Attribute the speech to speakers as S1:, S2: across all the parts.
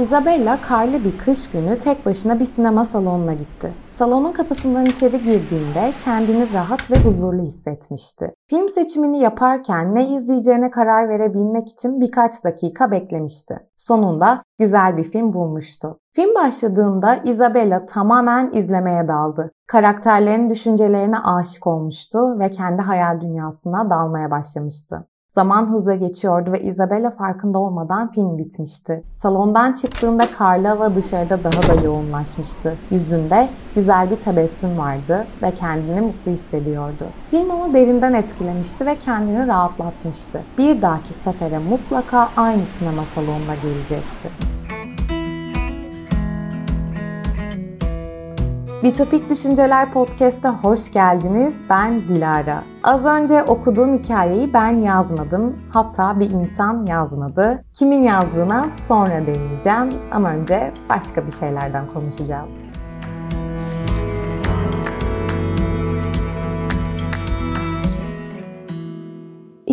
S1: Isabella karlı bir kış günü tek başına bir sinema salonuna gitti. Salonun kapısından içeri girdiğinde kendini rahat ve huzurlu hissetmişti. Film seçimini yaparken ne izleyeceğine karar verebilmek için birkaç dakika beklemişti. Sonunda güzel bir film bulmuştu. Film başladığında Isabella tamamen izlemeye daldı. Karakterlerin düşüncelerine aşık olmuştu ve kendi hayal dünyasına dalmaya başlamıştı. Zaman hızla geçiyordu ve Isabella farkında olmadan film bitmişti. Salondan çıktığında karlı hava dışarıda daha da yoğunlaşmıştı. Yüzünde güzel bir tebessüm vardı ve kendini mutlu hissediyordu. Film onu derinden etkilemişti ve kendini rahatlatmıştı. Bir dahaki sefere mutlaka aynı sinema salonuna gelecekti. Ditopik Düşünceler Podcast'a hoş geldiniz. Ben Dilara. Az önce okuduğum hikayeyi ben yazmadım. Hatta bir insan yazmadı. Kimin yazdığına sonra değineceğim ama önce başka bir şeylerden konuşacağız.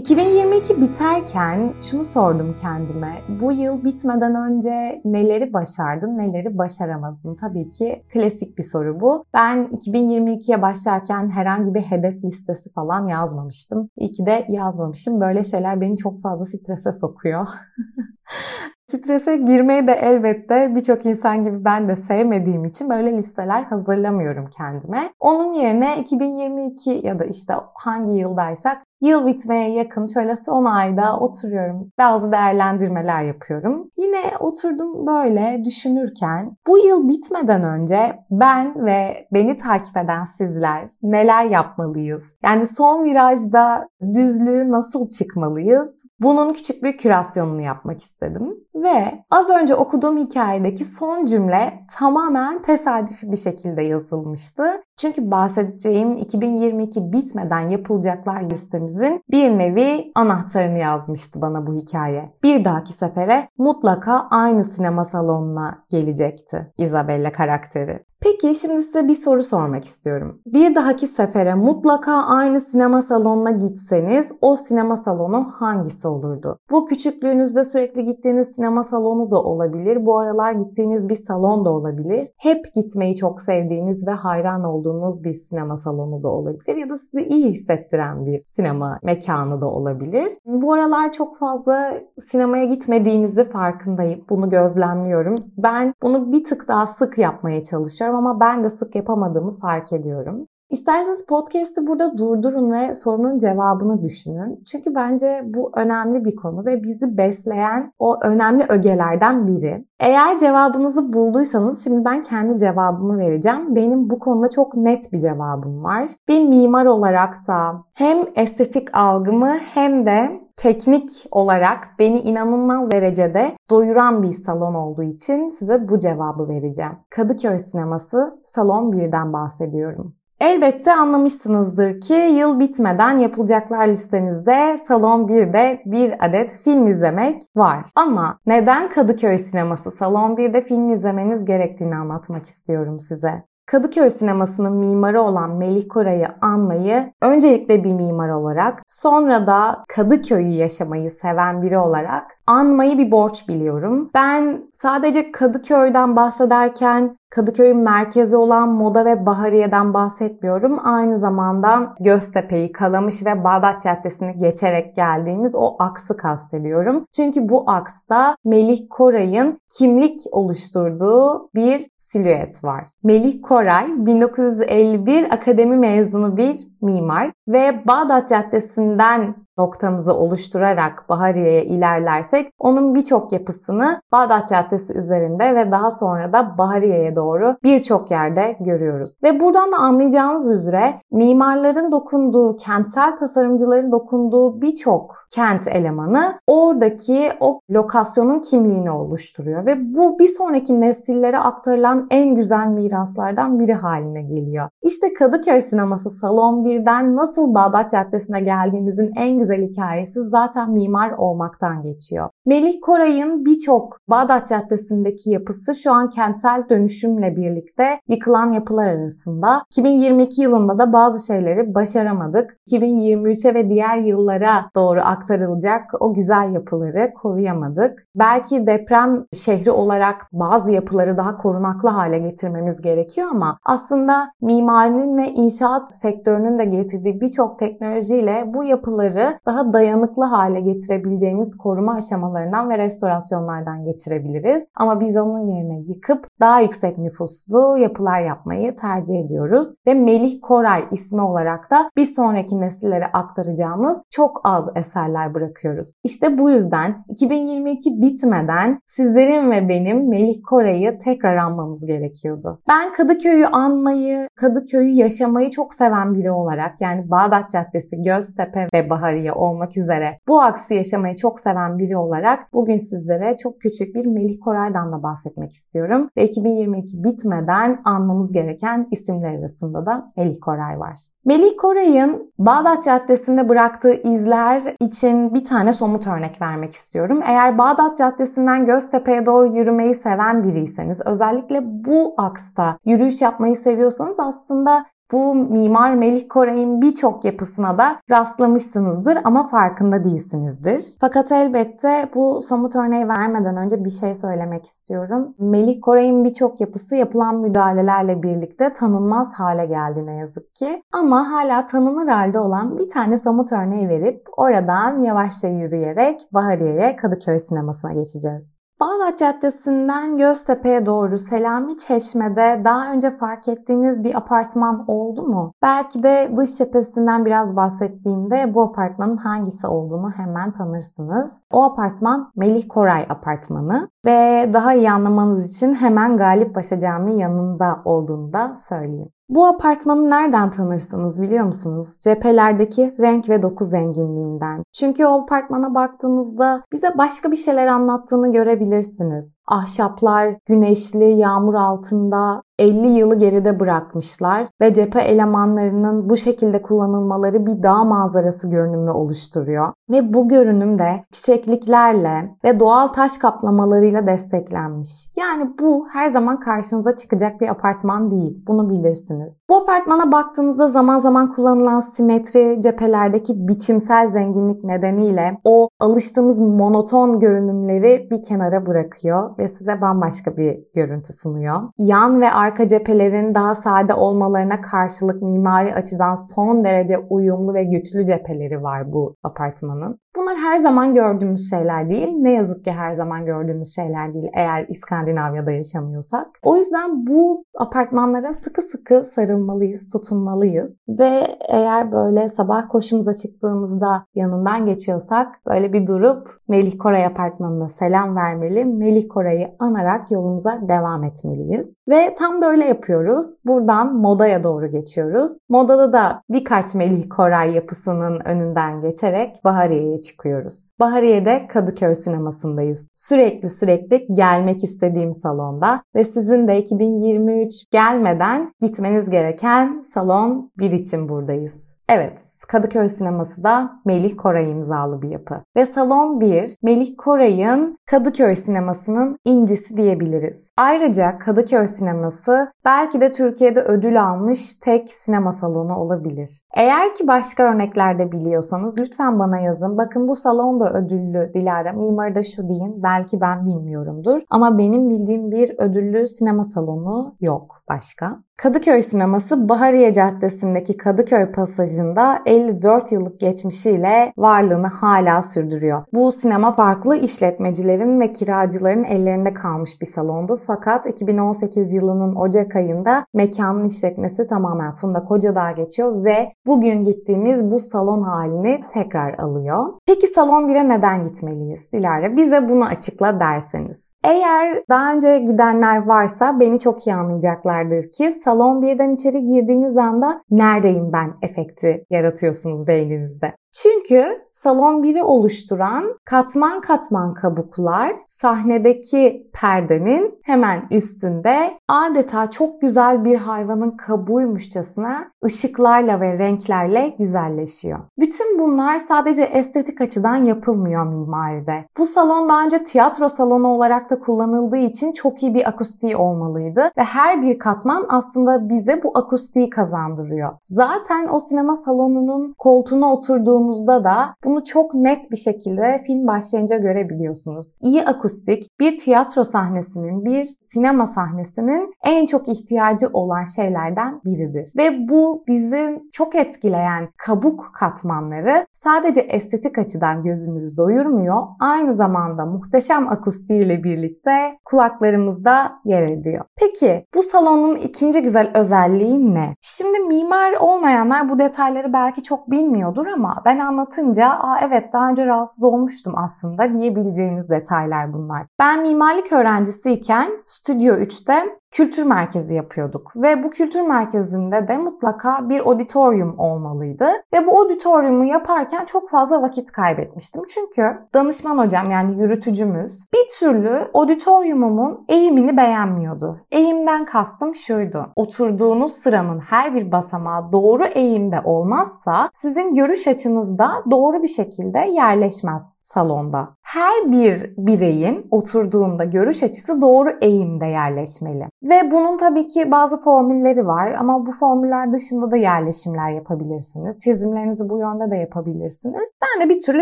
S1: 2022 biterken şunu sordum kendime. Bu yıl bitmeden önce neleri başardın, neleri başaramadın? Tabii ki klasik bir soru bu. Ben 2022'ye başlarken herhangi bir hedef listesi falan yazmamıştım. İyi ki de yazmamışım. Böyle şeyler beni çok fazla strese sokuyor. Strese girmeyi de elbette birçok insan gibi ben de sevmediğim için böyle listeler hazırlamıyorum kendime. Onun yerine 2022 ya da işte hangi yıldaysak Yıl bitmeye yakın şöyle son ayda oturuyorum. Bazı değerlendirmeler yapıyorum. Yine oturdum böyle düşünürken bu yıl bitmeden önce ben ve beni takip eden sizler neler yapmalıyız? Yani son virajda düzlüğü nasıl çıkmalıyız? Bunun küçük bir kürasyonunu yapmak istedim. Ve az önce okuduğum hikayedeki son cümle tamamen tesadüfi bir şekilde yazılmıştı. Çünkü bahsedeceğim 2022 bitmeden yapılacaklar listemizin bir nevi anahtarını yazmıştı bana bu hikaye. Bir dahaki sefere mutlaka aynı sinema salonuna gelecekti Isabella karakteri. Peki şimdi size bir soru sormak istiyorum. Bir dahaki sefere mutlaka aynı sinema salonuna gitseniz o sinema salonu hangisi olurdu? Bu küçüklüğünüzde sürekli gittiğiniz sinema salonu da olabilir. Bu aralar gittiğiniz bir salon da olabilir. Hep gitmeyi çok sevdiğiniz ve hayran olduğunuz bir sinema salonu da olabilir. Ya da sizi iyi hissettiren bir sinema mekanı da olabilir. Bu aralar çok fazla sinemaya gitmediğinizi farkındayım. Bunu gözlemliyorum. Ben bunu bir tık daha sık yapmaya çalışıyorum ama ben de sık yapamadığımı fark ediyorum. İsterseniz podcast'i burada durdurun ve sorunun cevabını düşünün. Çünkü bence bu önemli bir konu ve bizi besleyen o önemli ögelerden biri. Eğer cevabınızı bulduysanız şimdi ben kendi cevabımı vereceğim. Benim bu konuda çok net bir cevabım var. Bir mimar olarak da hem estetik algımı hem de teknik olarak beni inanılmaz derecede doyuran bir salon olduğu için size bu cevabı vereceğim. Kadıköy Sineması Salon 1'den bahsediyorum. Elbette anlamışsınızdır ki yıl bitmeden yapılacaklar listenizde Salon 1'de bir adet film izlemek var. Ama neden Kadıköy Sineması Salon 1'de film izlemeniz gerektiğini anlatmak istiyorum size. Kadıköy sinemasının mimarı olan Melih Koray'ı anmayı öncelikle bir mimar olarak sonra da Kadıköy'ü yaşamayı seven biri olarak anmayı bir borç biliyorum. Ben sadece Kadıköy'den bahsederken Kadıköy'ün merkezi olan Moda ve Bahariye'den bahsetmiyorum. Aynı zamanda Göztepe'yi, Kalamış ve Bağdat Caddesi'ni geçerek geldiğimiz o aksı kastediyorum. Çünkü bu aksta Melih Koray'ın kimlik oluşturduğu bir silüet var. Melih Koray 1951 akademi mezunu bir mimar ve Bağdat Caddesi'nden noktamızı oluşturarak Bahariye'ye ilerlersek onun birçok yapısını Bağdat Caddesi üzerinde ve daha sonra da Bahariye'ye doğru birçok yerde görüyoruz. Ve buradan da anlayacağınız üzere mimarların dokunduğu, kentsel tasarımcıların dokunduğu birçok kent elemanı oradaki o lokasyonun kimliğini oluşturuyor ve bu bir sonraki nesillere aktarılan en güzel miraslardan biri haline geliyor. İşte Kadıköy sineması Salon 1'den nasıl Bağdat Caddesi'ne geldiğimizin en güzel güzel hikayesi zaten mimar olmaktan geçiyor. Melih Koray'ın birçok Bağdat Caddesi'ndeki yapısı şu an kentsel dönüşümle birlikte yıkılan yapılar arasında. 2022 yılında da bazı şeyleri başaramadık. 2023'e ve diğer yıllara doğru aktarılacak o güzel yapıları koruyamadık. Belki deprem şehri olarak bazı yapıları daha korunaklı hale getirmemiz gerekiyor ama aslında mimarinin ve inşaat sektörünün de getirdiği birçok teknolojiyle bu yapıları daha dayanıklı hale getirebileceğimiz koruma aşamalarından ve restorasyonlardan geçirebiliriz. Ama biz onun yerine yıkıp daha yüksek nüfuslu yapılar yapmayı tercih ediyoruz. Ve Melih Koray ismi olarak da bir sonraki nesillere aktaracağımız çok az eserler bırakıyoruz. İşte bu yüzden 2022 bitmeden sizlerin ve benim Melih Koray'ı tekrar anmamız gerekiyordu. Ben Kadıköy'ü anmayı, Kadıköy'ü yaşamayı çok seven biri olarak yani Bağdat Caddesi, Göztepe ve Bahariye olmak üzere bu aksi yaşamayı çok seven biri olarak bugün sizlere çok küçük bir Melih Koray'dan da bahsetmek istiyorum. Ve 2022 bitmeden anmamız gereken isimler arasında da Melih Koray var. Melih Koray'ın Bağdat Caddesi'nde bıraktığı izler için bir tane somut örnek vermek istiyorum. Eğer Bağdat Caddesi'nden Göztepe'ye doğru yürümeyi seven biriyseniz, özellikle bu aksta yürüyüş yapmayı seviyorsanız aslında bu Mimar Melih Koray'ın birçok yapısına da rastlamışsınızdır ama farkında değilsinizdir. Fakat elbette bu somut örneği vermeden önce bir şey söylemek istiyorum. Melih Koray'ın birçok yapısı yapılan müdahalelerle birlikte tanınmaz hale geldi ne yazık ki. Ama hala tanınır halde olan bir tane somut örneği verip oradan yavaşça yürüyerek Bahariye'ye Kadıköy sinemasına geçeceğiz. Bağdat Caddesi'nden Göztepe'ye doğru Selami Çeşme'de daha önce fark ettiğiniz bir apartman oldu mu? Belki de dış cephesinden biraz bahsettiğimde bu apartmanın hangisi olduğunu hemen tanırsınız. O apartman Melih Koray apartmanı ve daha iyi anlamanız için hemen Galip Paşa Camii yanında olduğunu da söyleyeyim. Bu apartmanı nereden tanırsınız biliyor musunuz? Cephelerdeki renk ve doku zenginliğinden. Çünkü o apartmana baktığınızda bize başka bir şeyler anlattığını görebilirsiniz. Ahşaplar güneşli, yağmur altında 50 yılı geride bırakmışlar ve cephe elemanlarının bu şekilde kullanılmaları bir dağ manzarası görünümü oluşturuyor. Ve bu görünüm de çiçekliklerle ve doğal taş kaplamalarıyla desteklenmiş. Yani bu her zaman karşınıza çıkacak bir apartman değil. Bunu bilirsiniz. Bu apartmana baktığınızda zaman zaman kullanılan simetri, cephelerdeki biçimsel zenginlik nedeniyle o alıştığımız monoton görünümleri bir kenara bırakıyor ve size bambaşka bir görüntü sunuyor. Yan ve arka cephelerin daha sade olmalarına karşılık mimari açıdan son derece uyumlu ve güçlü cepheleri var bu apartmanın. Bunlar her zaman gördüğümüz şeyler değil. Ne yazık ki her zaman gördüğümüz şeyler değil eğer İskandinavya'da yaşamıyorsak. O yüzden bu apartmanlara sıkı sıkı sarılmalıyız, tutunmalıyız. Ve eğer böyle sabah koşumuza çıktığımızda yanından geçiyorsak böyle bir durup Melih Koray apartmanına selam vermeli. Melih Koray'ı anarak yolumuza devam etmeliyiz. Ve tam da öyle yapıyoruz. Buradan Moda'ya doğru geçiyoruz. Moda'da da birkaç Melih Koray yapısının önünden geçerek Bahariye'ye çıkıyoruz. Bahariye'de Kadıköy sinemasındayız. Sürekli sürekli gelmek istediğim salonda ve sizin de 2023 gelmeden gitmeniz gereken salon 1 için buradayız. Evet, Kadıköy sineması da Melih Koray imzalı bir yapı. Ve Salon 1, Melih Koray'ın Kadıköy sinemasının incisi diyebiliriz. Ayrıca Kadıköy sineması belki de Türkiye'de ödül almış tek sinema salonu olabilir. Eğer ki başka örneklerde biliyorsanız lütfen bana yazın. Bakın bu salon da ödüllü Dilara. Mimarı da şu deyin. Belki ben bilmiyorumdur. Ama benim bildiğim bir ödüllü sinema salonu yok başka. Kadıköy Sineması Bahariye Caddesi'ndeki Kadıköy Pasajı'nda 54 yıllık geçmişiyle varlığını hala sürdürüyor. Bu sinema farklı işletmecilerin ve kiracıların ellerinde kalmış bir salondu fakat 2018 yılının Ocak ayında mekanın işletmesi tamamen Funda Kocadağ geçiyor ve bugün gittiğimiz bu salon halini tekrar alıyor. Peki salon 1'e neden gitmeliyiz Dilara? Bize bunu açıkla derseniz. Eğer daha önce gidenler varsa beni çok iyi anlayacaklardır ki salon birden içeri girdiğiniz anda neredeyim ben efekti yaratıyorsunuz beyninizde. Çünkü salon 1'i oluşturan katman katman kabuklar sahnedeki perdenin hemen üstünde adeta çok güzel bir hayvanın kabuğuymuşçasına ışıklarla ve renklerle güzelleşiyor. Bütün bunlar sadece estetik açıdan yapılmıyor mimaride. Bu salon daha önce tiyatro salonu olarak da kullanıldığı için çok iyi bir akustiği olmalıydı ve her bir katman aslında bize bu akustiği kazandırıyor. Zaten o sinema salonunun koltuğuna oturduğumuzda da bunu çok net bir şekilde film başlayınca görebiliyorsunuz. İyi akustik bir tiyatro sahnesinin, bir sinema sahnesinin en çok ihtiyacı olan şeylerden biridir. Ve bu bizim çok etkileyen kabuk katmanları sadece estetik açıdan gözümüzü doyurmuyor. Aynı zamanda muhteşem akustiğiyle birlikte kulaklarımızda yer ediyor. Peki bu salonun ikinci güzel özelliği ne? Şimdi mimar olmayanlar bu detayları belki çok bilmiyordur ama ben anlatınca Aa, evet daha önce rahatsız olmuştum aslında diyebileceğiniz detaylar bunlar. Ben mimarlık öğrencisiyken Stüdyo 3'te kültür merkezi yapıyorduk ve bu kültür merkezinde de mutlaka bir auditorium olmalıydı ve bu auditoriumu yaparken çok fazla vakit kaybetmiştim. Çünkü danışman hocam yani yürütücümüz bir türlü auditoriumumun eğimini beğenmiyordu. Eğimden kastım şuydu. Oturduğunuz sıranın her bir basamağı doğru eğimde olmazsa sizin görüş açınızda doğru bir şekilde yerleşmez salonda. Her bir bireyin oturduğunda görüş açısı doğru eğimde yerleşmeli. Ve bunun tabii ki bazı formülleri var ama bu formüller dışında da yerleşimler yapabilirsiniz. Çizimlerinizi bu yönde de yapabilirsiniz. Ben de bir türlü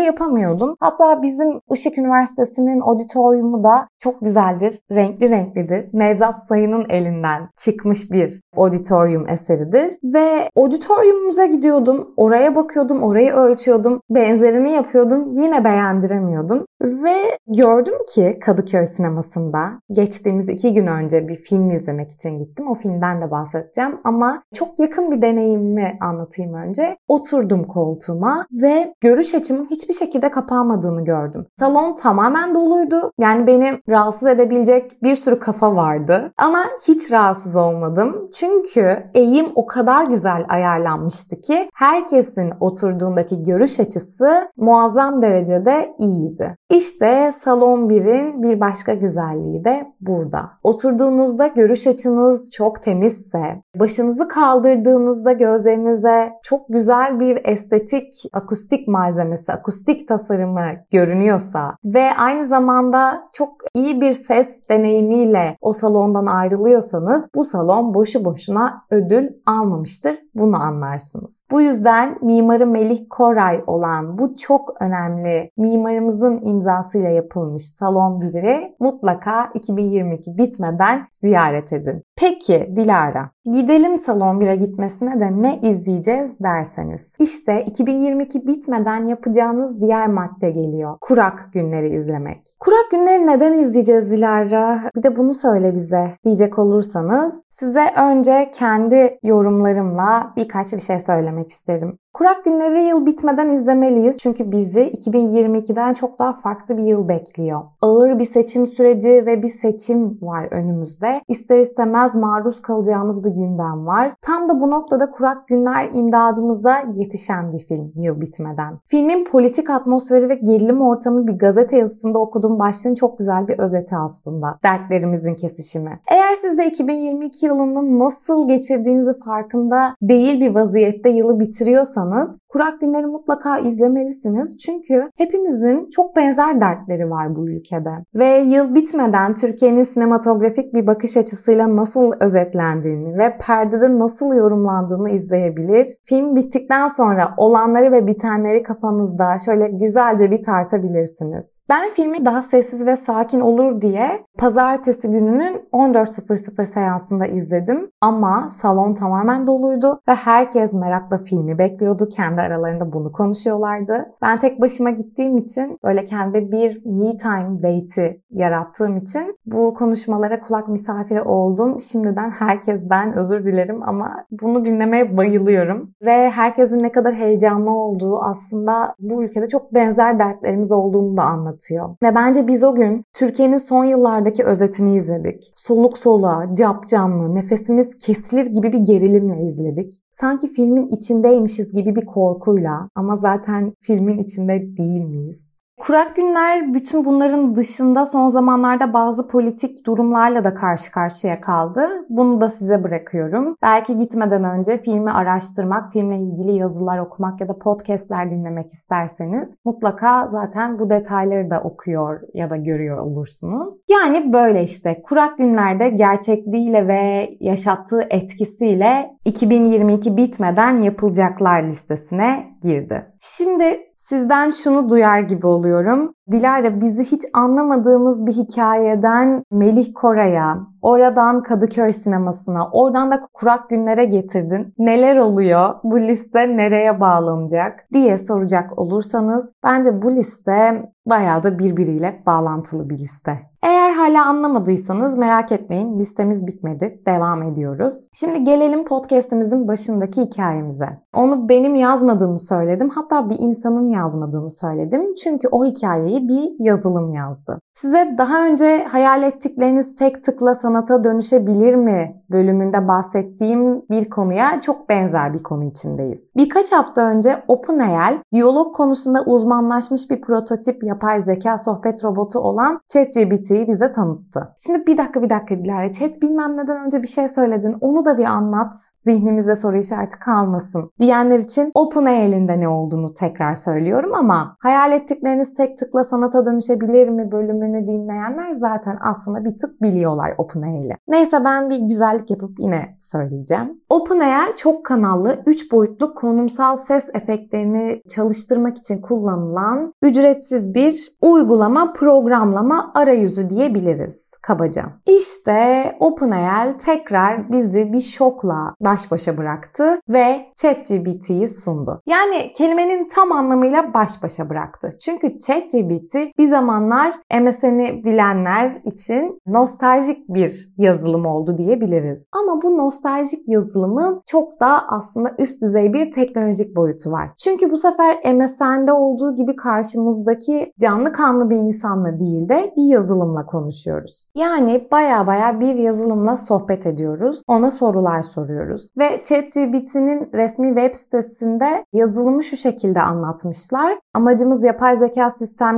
S1: yapamıyordum. Hatta bizim Işık Üniversitesi'nin auditoriumu da çok güzeldir, renkli renklidir. Nevzat Sayın'ın elinden çıkmış bir auditorium eseridir. Ve auditoriumumuza gidiyordum, oraya bakıyordum, orayı ölçüyordum, benzerini yapıyordum, yine beğendiremiyordum. Ve gördüm ki Kadıköy sinemasında geçtiğimiz iki gün önce bir film izlemek için gittim. O filmden de bahsedeceğim ama çok yakın bir deneyimimi anlatayım önce. Oturdum koltuğuma ve görüş açımın hiçbir şekilde kapanmadığını gördüm. Salon tamamen doluydu. Yani beni rahatsız edebilecek bir sürü kafa vardı. Ama hiç rahatsız olmadım. Çünkü eğim o kadar güzel ayarlanmıştı ki herkesin oturduğundaki görüş açısı muazzam derecede iyiydi. İşte salon 1'in bir başka güzelliği de burada. Oturduğunuzda görüş açınız çok temizse, başınızı kaldırdığınızda gözlerinize çok güzel bir estetik akustik malzemesi, akustik tasarımı görünüyorsa ve aynı zamanda çok iyi bir ses deneyimiyle o salondan ayrılıyorsanız bu salon boşu boşuna ödül almamıştır. Bunu anlarsınız. Bu yüzden mimarı Melih Koray olan bu çok önemli mimarımızın imzasıyla yapılmış salon biri mutlaka 2022 bitmeden ziyaret edin. Peki Dilara, gidelim salon 1'e gitmesine de ne izleyeceğiz derseniz. İşte 2022 bitmeden yapacağınız diğer madde geliyor. Kurak günleri izlemek. Kurak günleri neden izleyeceğiz Dilara? Bir de bunu söyle bize diyecek olursanız size önce kendi yorumlarımla birkaç bir şey söylemek isterim. Kurak günleri yıl bitmeden izlemeliyiz çünkü bizi 2022'den çok daha farklı bir yıl bekliyor. Ağır bir seçim süreci ve bir seçim var önümüzde. İster istemez maruz kalacağımız bir gündem var. Tam da bu noktada Kurak Günler imdadımıza yetişen bir film yıl bitmeden. Filmin politik atmosferi ve gerilim ortamı bir gazete yazısında okuduğum başlığın çok güzel bir özeti aslında. Dertlerimizin kesişimi. Eğer siz de 2022 yılının nasıl geçirdiğinizi farkında değil bir vaziyette yılı bitiriyorsanız kurak günleri mutlaka izlemelisiniz. Çünkü hepimizin çok benzer dertleri var bu ülkede. Ve yıl bitmeden Türkiye'nin sinematografik bir bakış açısıyla nasıl özetlendiğini ve perdede nasıl yorumlandığını izleyebilir. Film bittikten sonra olanları ve bitenleri kafanızda şöyle güzelce bir tartabilirsiniz. Ben filmi daha sessiz ve sakin olur diye pazartesi gününün 14.00 seansında izledim. Ama salon tamamen doluydu ve herkes merakla filmi bekliyordu. Kendi aralarında bunu konuşuyorlardı. Ben tek başıma gittiğim için böyle kendi bir me time date'i yarattığım için bu konuşmalara kulak misafiri oldum. Şimdiden herkesten özür dilerim ama bunu dinlemeye bayılıyorum. Ve herkesin ne kadar heyecanlı olduğu aslında bu ülkede çok benzer dertlerimiz olduğunu da anlatıyor. Ve bence biz o gün Türkiye'nin son yıllardaki özetini izledik. Soluk soluğa, cap canlı, nefesimiz kesilir gibi bir gerilimle izledik. Sanki filmin içindeymişiz gibi bir korkuyla ama zaten filmin içinde değil miyiz? Kurak günler bütün bunların dışında son zamanlarda bazı politik durumlarla da karşı karşıya kaldı. Bunu da size bırakıyorum. Belki gitmeden önce filmi araştırmak, filmle ilgili yazılar okumak ya da podcastler dinlemek isterseniz mutlaka zaten bu detayları da okuyor ya da görüyor olursunuz. Yani böyle işte kurak günlerde gerçekliğiyle ve yaşattığı etkisiyle 2022 bitmeden yapılacaklar listesine girdi. Şimdi Sizden şunu duyar gibi oluyorum. Dilara bizi hiç anlamadığımız bir hikayeden Melih Koray'a, oradan Kadıköy sinemasına, oradan da kurak günlere getirdin. Neler oluyor? Bu liste nereye bağlanacak diye soracak olursanız bence bu liste bayağı da birbiriyle bağlantılı bir liste. Eğer hala anlamadıysanız merak etmeyin listemiz bitmedi. Devam ediyoruz. Şimdi gelelim podcast'imizin başındaki hikayemize. Onu benim yazmadığımı söyledim. Hatta bir insanın yazmadığını söyledim. Çünkü o hikayeyi bir yazılım yazdı. Size daha önce hayal ettikleriniz tek tıkla sanata dönüşebilir mi bölümünde bahsettiğim bir konuya çok benzer bir konu içindeyiz. Birkaç hafta önce OpenAI, diyalog konusunda uzmanlaşmış bir prototip yapay zeka sohbet robotu olan ChatGPT'yi bize tanıttı. Şimdi bir dakika bir dakika Dilara, chat bilmem neden önce bir şey söyledin, onu da bir anlat, zihnimizde soru işareti kalmasın diyenler için OpenAI'nin de ne olduğunu tekrar söylüyorum ama hayal ettikleriniz tek tıkla sanata dönüşebilir mi bölümünü dinleyenler zaten aslında bir tık biliyorlar OpenAI'li. Neyse ben bir güzellik yapıp yine söyleyeceğim. OpenAI çok kanallı 3 boyutlu konumsal ses efektlerini çalıştırmak için kullanılan ücretsiz bir uygulama programlama arayüzü diyebiliriz kabaca. İşte OpenAI tekrar bizi bir şokla baş başa bıraktı ve ChatGPT'yi sundu. Yani kelimenin tam anlamıyla baş başa bıraktı. Çünkü ChatGPT bir zamanlar MSN'i bilenler için nostaljik bir yazılım oldu diyebiliriz. Ama bu nostaljik yazılımın çok daha aslında üst düzey bir teknolojik boyutu var. Çünkü bu sefer MSN'de olduğu gibi karşımızdaki canlı kanlı bir insanla değil de bir yazılımla konuşuyoruz. Yani baya baya bir yazılımla sohbet ediyoruz. Ona sorular soruyoruz. Ve ChatGPT'nin resmi web sitesinde yazılımı şu şekilde anlatmışlar. Amacımız yapay zeka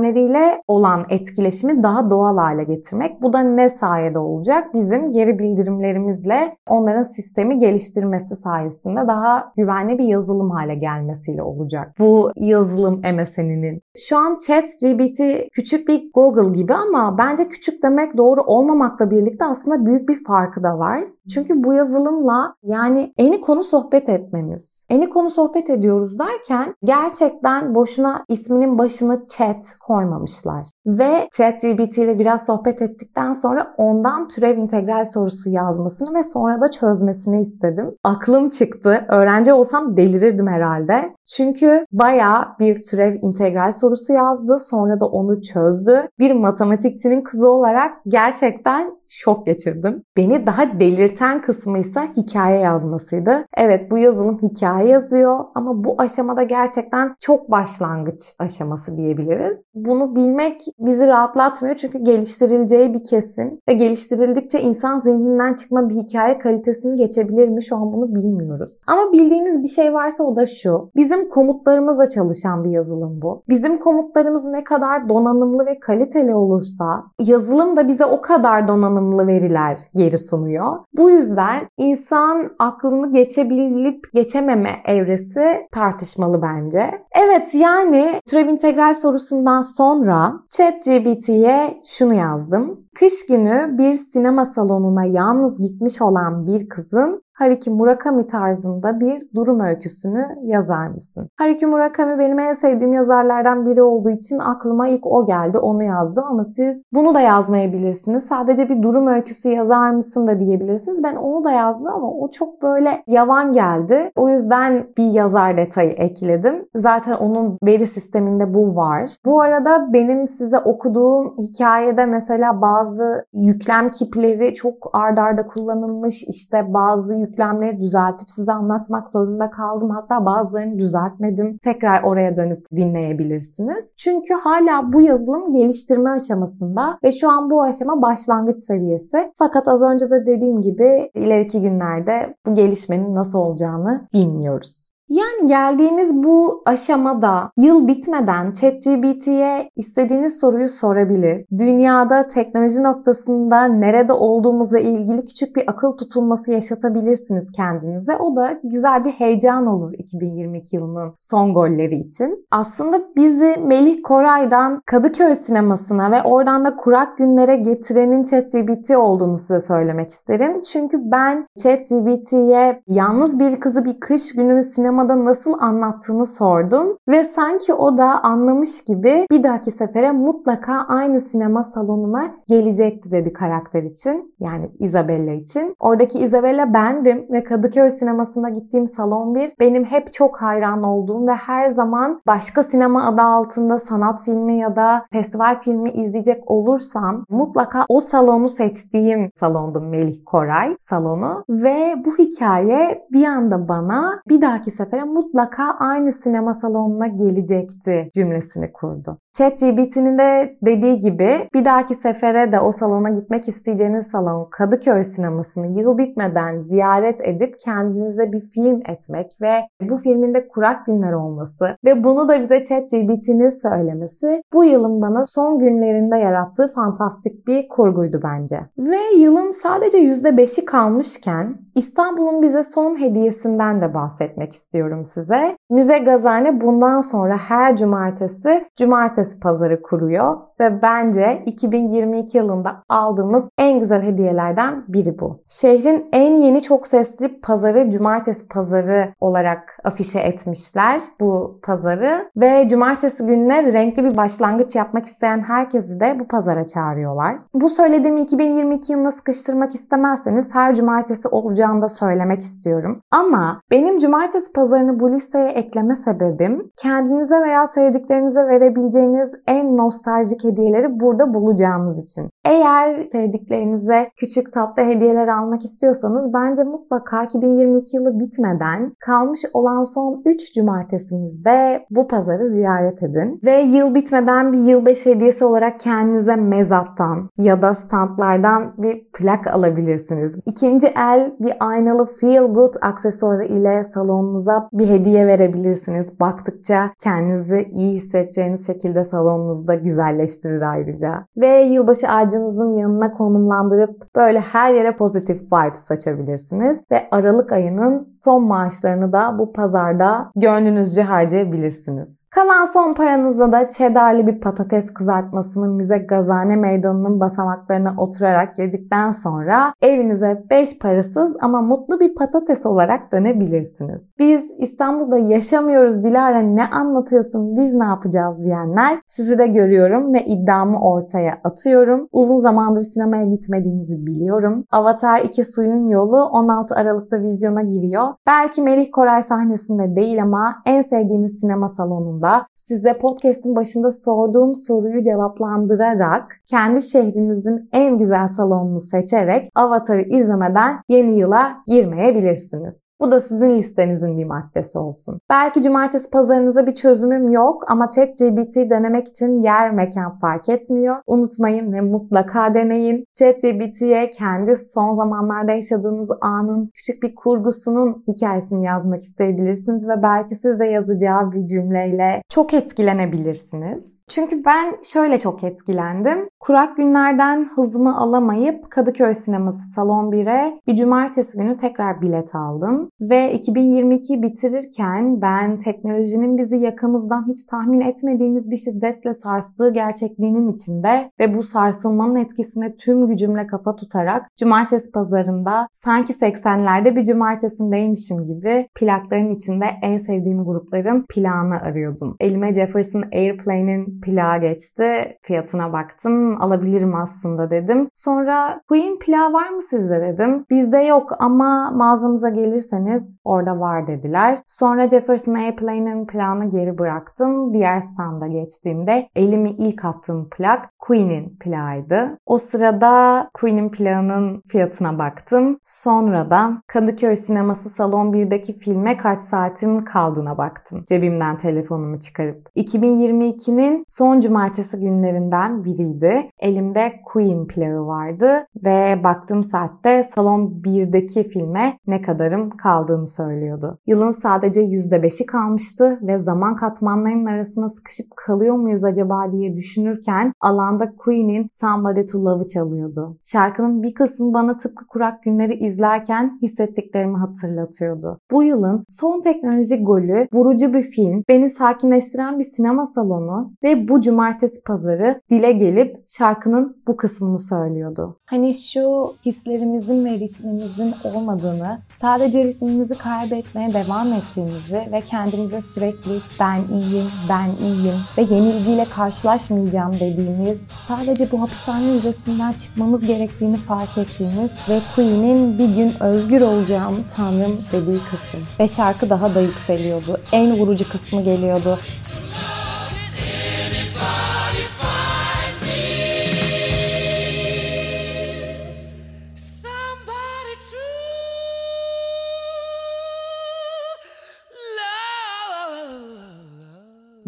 S1: sistemleriyle olan etkileşimi daha doğal hale getirmek. Bu da ne sayede olacak? Bizim geri bildirimlerimizle onların sistemi geliştirmesi sayesinde daha güvenli bir yazılım hale gelmesiyle olacak. Bu yazılım MSN'inin. Şu an ChatGPT küçük bir Google gibi ama bence küçük demek doğru olmamakla birlikte aslında büyük bir farkı da var. Çünkü bu yazılımla yani eni konu sohbet etmemiz. Eni konu sohbet ediyoruz derken gerçekten boşuna isminin başını chat koymamışlar. Ve ChatGPT ile biraz sohbet ettikten sonra ondan türev integral sorusu yazmasını ve sonra da çözmesini istedim. Aklım çıktı. Öğrenci olsam delirirdim herhalde. Çünkü baya bir türev integral sorusu yazdı. Sonra da onu çözdü. Bir matematikçinin kızı olarak gerçekten şok geçirdim. Beni daha delirten kısmı ise hikaye yazmasıydı. Evet bu yazılım hikaye yazıyor ama bu aşamada gerçekten çok başlangıç aşaması diyebiliriz. Bunu bilmek bizi rahatlatmıyor çünkü geliştirileceği bir kesin ve geliştirildikçe insan zihninden çıkma bir hikaye kalitesini geçebilir mi şu an bunu bilmiyoruz. Ama bildiğimiz bir şey varsa o da şu. Bizim komutlarımızla çalışan bir yazılım bu. Bizim komutlarımız ne kadar donanımlı ve kaliteli olursa yazılım da bize o kadar donanımlı veriler geri sunuyor. Bu yüzden insan aklını geçebilip geçememe evresi tartışmalı bence. Evet yani türev integral sorusundan sonra ChatGPT'ye şunu yazdım. Kış günü bir sinema salonuna yalnız gitmiş olan bir kızın Haruki Murakami tarzında bir durum öyküsünü yazar mısın? Haruki Murakami benim en sevdiğim yazarlardan biri olduğu için aklıma ilk o geldi. Onu yazdım ama siz bunu da yazmayabilirsiniz. Sadece bir durum öyküsü yazar mısın da diyebilirsiniz. Ben onu da yazdım ama o çok böyle yavan geldi. O yüzden bir yazar detayı ekledim. Zaten onun veri sisteminde bu var. Bu arada benim size okuduğum hikayede mesela bazı yüklem kipleri çok ardarda arda kullanılmış. İşte bazı yüklemleri düzeltip size anlatmak zorunda kaldım. Hatta bazılarını düzeltmedim. Tekrar oraya dönüp dinleyebilirsiniz. Çünkü hala bu yazılım geliştirme aşamasında ve şu an bu aşama başlangıç seviyesi. Fakat az önce de dediğim gibi ileriki günlerde bu gelişmenin nasıl olacağını bilmiyoruz. Yani geldiğimiz bu aşamada yıl bitmeden ChatGPT'ye istediğiniz soruyu sorabilir. Dünyada teknoloji noktasında nerede olduğumuzla ilgili küçük bir akıl tutulması yaşatabilirsiniz kendinize. O da güzel bir heyecan olur 2022 yılının son golleri için. Aslında bizi Melih Koray'dan Kadıköy sinemasına ve oradan da kurak günlere getirenin ChatGPT olduğunu size söylemek isterim. Çünkü ben ChatGPT'ye yalnız bir kızı bir kış günü sinema sinemada nasıl anlattığını sordum ve sanki o da anlamış gibi bir dahaki sefere mutlaka aynı sinema salonuna gelecekti dedi karakter için. Yani Isabella için. Oradaki Isabella bendim ve Kadıköy sinemasına gittiğim salon bir benim hep çok hayran olduğum ve her zaman başka sinema adı altında sanat filmi ya da festival filmi izleyecek olursam mutlaka o salonu seçtiğim salondu Melih Koray salonu ve bu hikaye bir anda bana bir dahaki sefer sefere mutlaka aynı sinema salonuna gelecekti cümlesini kurdu. ChatGPT'nin de dediği gibi bir dahaki sefere de o salona gitmek isteyeceğiniz salon Kadıköy sinemasını yıl bitmeden ziyaret edip kendinize bir film etmek ve bu filmin de kurak günler olması ve bunu da bize ChatGPT'nin söylemesi bu yılın bana son günlerinde yarattığı fantastik bir kurguydu bence. Ve yılın sadece %5'i kalmışken İstanbul'un bize son hediyesinden de bahsetmek istiyorum size. Müze Gazane bundan sonra her cumartesi cumartesi pazarı kuruyor ve bence 2022 yılında aldığımız en güzel hediyelerden biri bu. Şehrin en yeni çok sesli pazarı cumartesi pazarı olarak afişe etmişler bu pazarı ve cumartesi gününe renkli bir başlangıç yapmak isteyen herkesi de bu pazara çağırıyorlar. Bu söylediğimi 2022 yılına sıkıştırmak istemezseniz her cumartesi olacağını da söylemek istiyorum. Ama benim cumartesi pazarını bu listeye ekleme sebebim kendinize veya sevdiklerinize verebileceğiniz en nostaljik hediyeleri burada bulacağınız için. Eğer sevdiklerinize küçük tatlı hediyeler almak istiyorsanız bence mutlaka 2022 yılı bitmeden kalmış olan son 3 cumartesimizde bu pazarı ziyaret edin. Ve yıl bitmeden bir yılbaşı hediyesi olarak kendinize mezattan ya da standlardan bir plak alabilirsiniz. İkinci el bir aynalı feel good aksesuarı ile salonunuza bir hediye verebilirsiniz. Baktıkça kendinizi iyi hissedeceğiniz şekilde salonunuzda güzelleştirir ayrıca. Ve yılbaşı ağacınızın yanına konumlandırıp böyle her yere pozitif vibes saçabilirsiniz. Ve Aralık ayının son maaşlarını da bu pazarda gönlünüzce harcayabilirsiniz. Kalan son paranızla da cheddarlı bir patates kızartmasını müze gazane meydanının basamaklarına oturarak yedikten sonra evinize 5 parasız ama mutlu bir patates olarak dönebilirsiniz. Biz İstanbul'da yaşamıyoruz Dilara ne anlatıyorsun biz ne yapacağız diyenler sizi de görüyorum ve iddiamı ortaya atıyorum. Uzun zamandır sinemaya gitmediğinizi biliyorum. Avatar 2 Suyun Yolu 16 Aralık'ta vizyona giriyor. Belki Melih Koray sahnesinde değil ama en sevdiğiniz sinema salonunda size podcast'in başında sorduğum soruyu cevaplandırarak kendi şehrinizin en güzel salonunu seçerek Avatar'ı izlemeden yeni yıla girmeyebilirsiniz. Bu da sizin listenizin bir maddesi olsun. Belki cumartesi pazarınıza bir çözümüm yok ama ChatGPT denemek için yer mekan fark etmiyor. Unutmayın ve mutlaka deneyin. ChatGPT'ye kendi son zamanlarda yaşadığınız anın küçük bir kurgusunun hikayesini yazmak isteyebilirsiniz ve belki siz de yazacağı bir cümleyle çok etkilenebilirsiniz. Çünkü ben şöyle çok etkilendim. Kurak günlerden hızımı alamayıp Kadıköy Sineması Salon 1'e bir cumartesi günü tekrar bilet aldım ve 2022 bitirirken ben teknolojinin bizi yakamızdan hiç tahmin etmediğimiz bir şiddetle sarstığı gerçekliğinin içinde ve bu sarsılmanın etkisine tüm gücümle kafa tutarak cumartesi pazarında sanki 80'lerde bir cumartesindeymişim gibi plakların içinde en sevdiğim grupların plağını arıyordum. Elime Jefferson Airplane'in plağı geçti. Fiyatına baktım. Alabilirim aslında dedim. Sonra Queen plağı var mı sizde dedim. Bizde yok ama mağazamıza gelirseniz orada var dediler. Sonra Jefferson Airplane'in plağını geri bıraktım. Diğer standa geçtiğimde elimi ilk attığım plak Queen'in plağıydı. O sırada Queen'in plağının fiyatına baktım. Sonra da Kadıköy Sineması Salon 1'deki filme kaç saatim kaldığına baktım. Cebimden telefonumu çıkarıp. 2022'nin son cumartesi günlerinden biriydi. Elimde Queen plağı vardı ve baktığım saatte Salon 1'deki filme ne kadarım kaldığını söylüyordu. Yılın sadece %5'i kalmıştı ve zaman katmanlarının arasına sıkışıp kalıyor muyuz acaba diye düşünürken alanda Queen'in Somebody to Love'ı çalıyordu. Şarkının bir kısmı bana tıpkı kurak günleri izlerken hissettiklerimi hatırlatıyordu. Bu yılın son teknoloji golü vurucu bir film, beni sakinleştiren bir sinema salonu ve bu cumartesi pazarı dile gelip şarkının bu kısmını söylüyordu. Hani şu hislerimizin ve ritmimizin olmadığını, sadece ritmimizi kaybetmeye devam ettiğimizi ve kendimize sürekli ben iyiyim, ben iyiyim ve yenilgiyle karşılaşmayacağım dediğimiz, sadece bu hapishane hücresinden çıkmamız gerektiğini fark ettiğimiz ve Queen'in bir gün özgür olacağım tanrım dediği kısım. Ve şarkı daha da yükseliyordu. En vurucu kısmı geliyordu.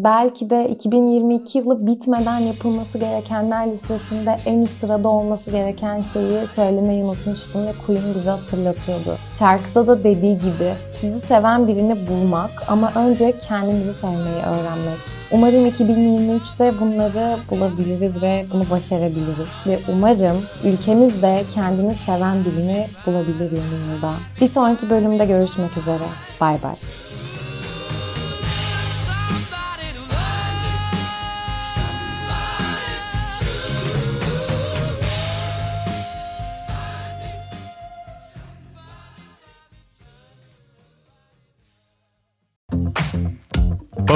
S1: Belki de 2022 yılı bitmeden yapılması gerekenler listesinde en üst sırada olması gereken şeyi söylemeyi unutmuştum ve Queen bize hatırlatıyordu. Şarkıda da dediği gibi sizi seven birini bulmak ama önce kendimizi sevmeyi öğrenmek. Umarım 2023'te bunları bulabiliriz ve bunu başarabiliriz. Ve umarım ülkemiz de kendini seven birini bulabilir yeni. Bir sonraki bölümde görüşmek üzere. Bay bay.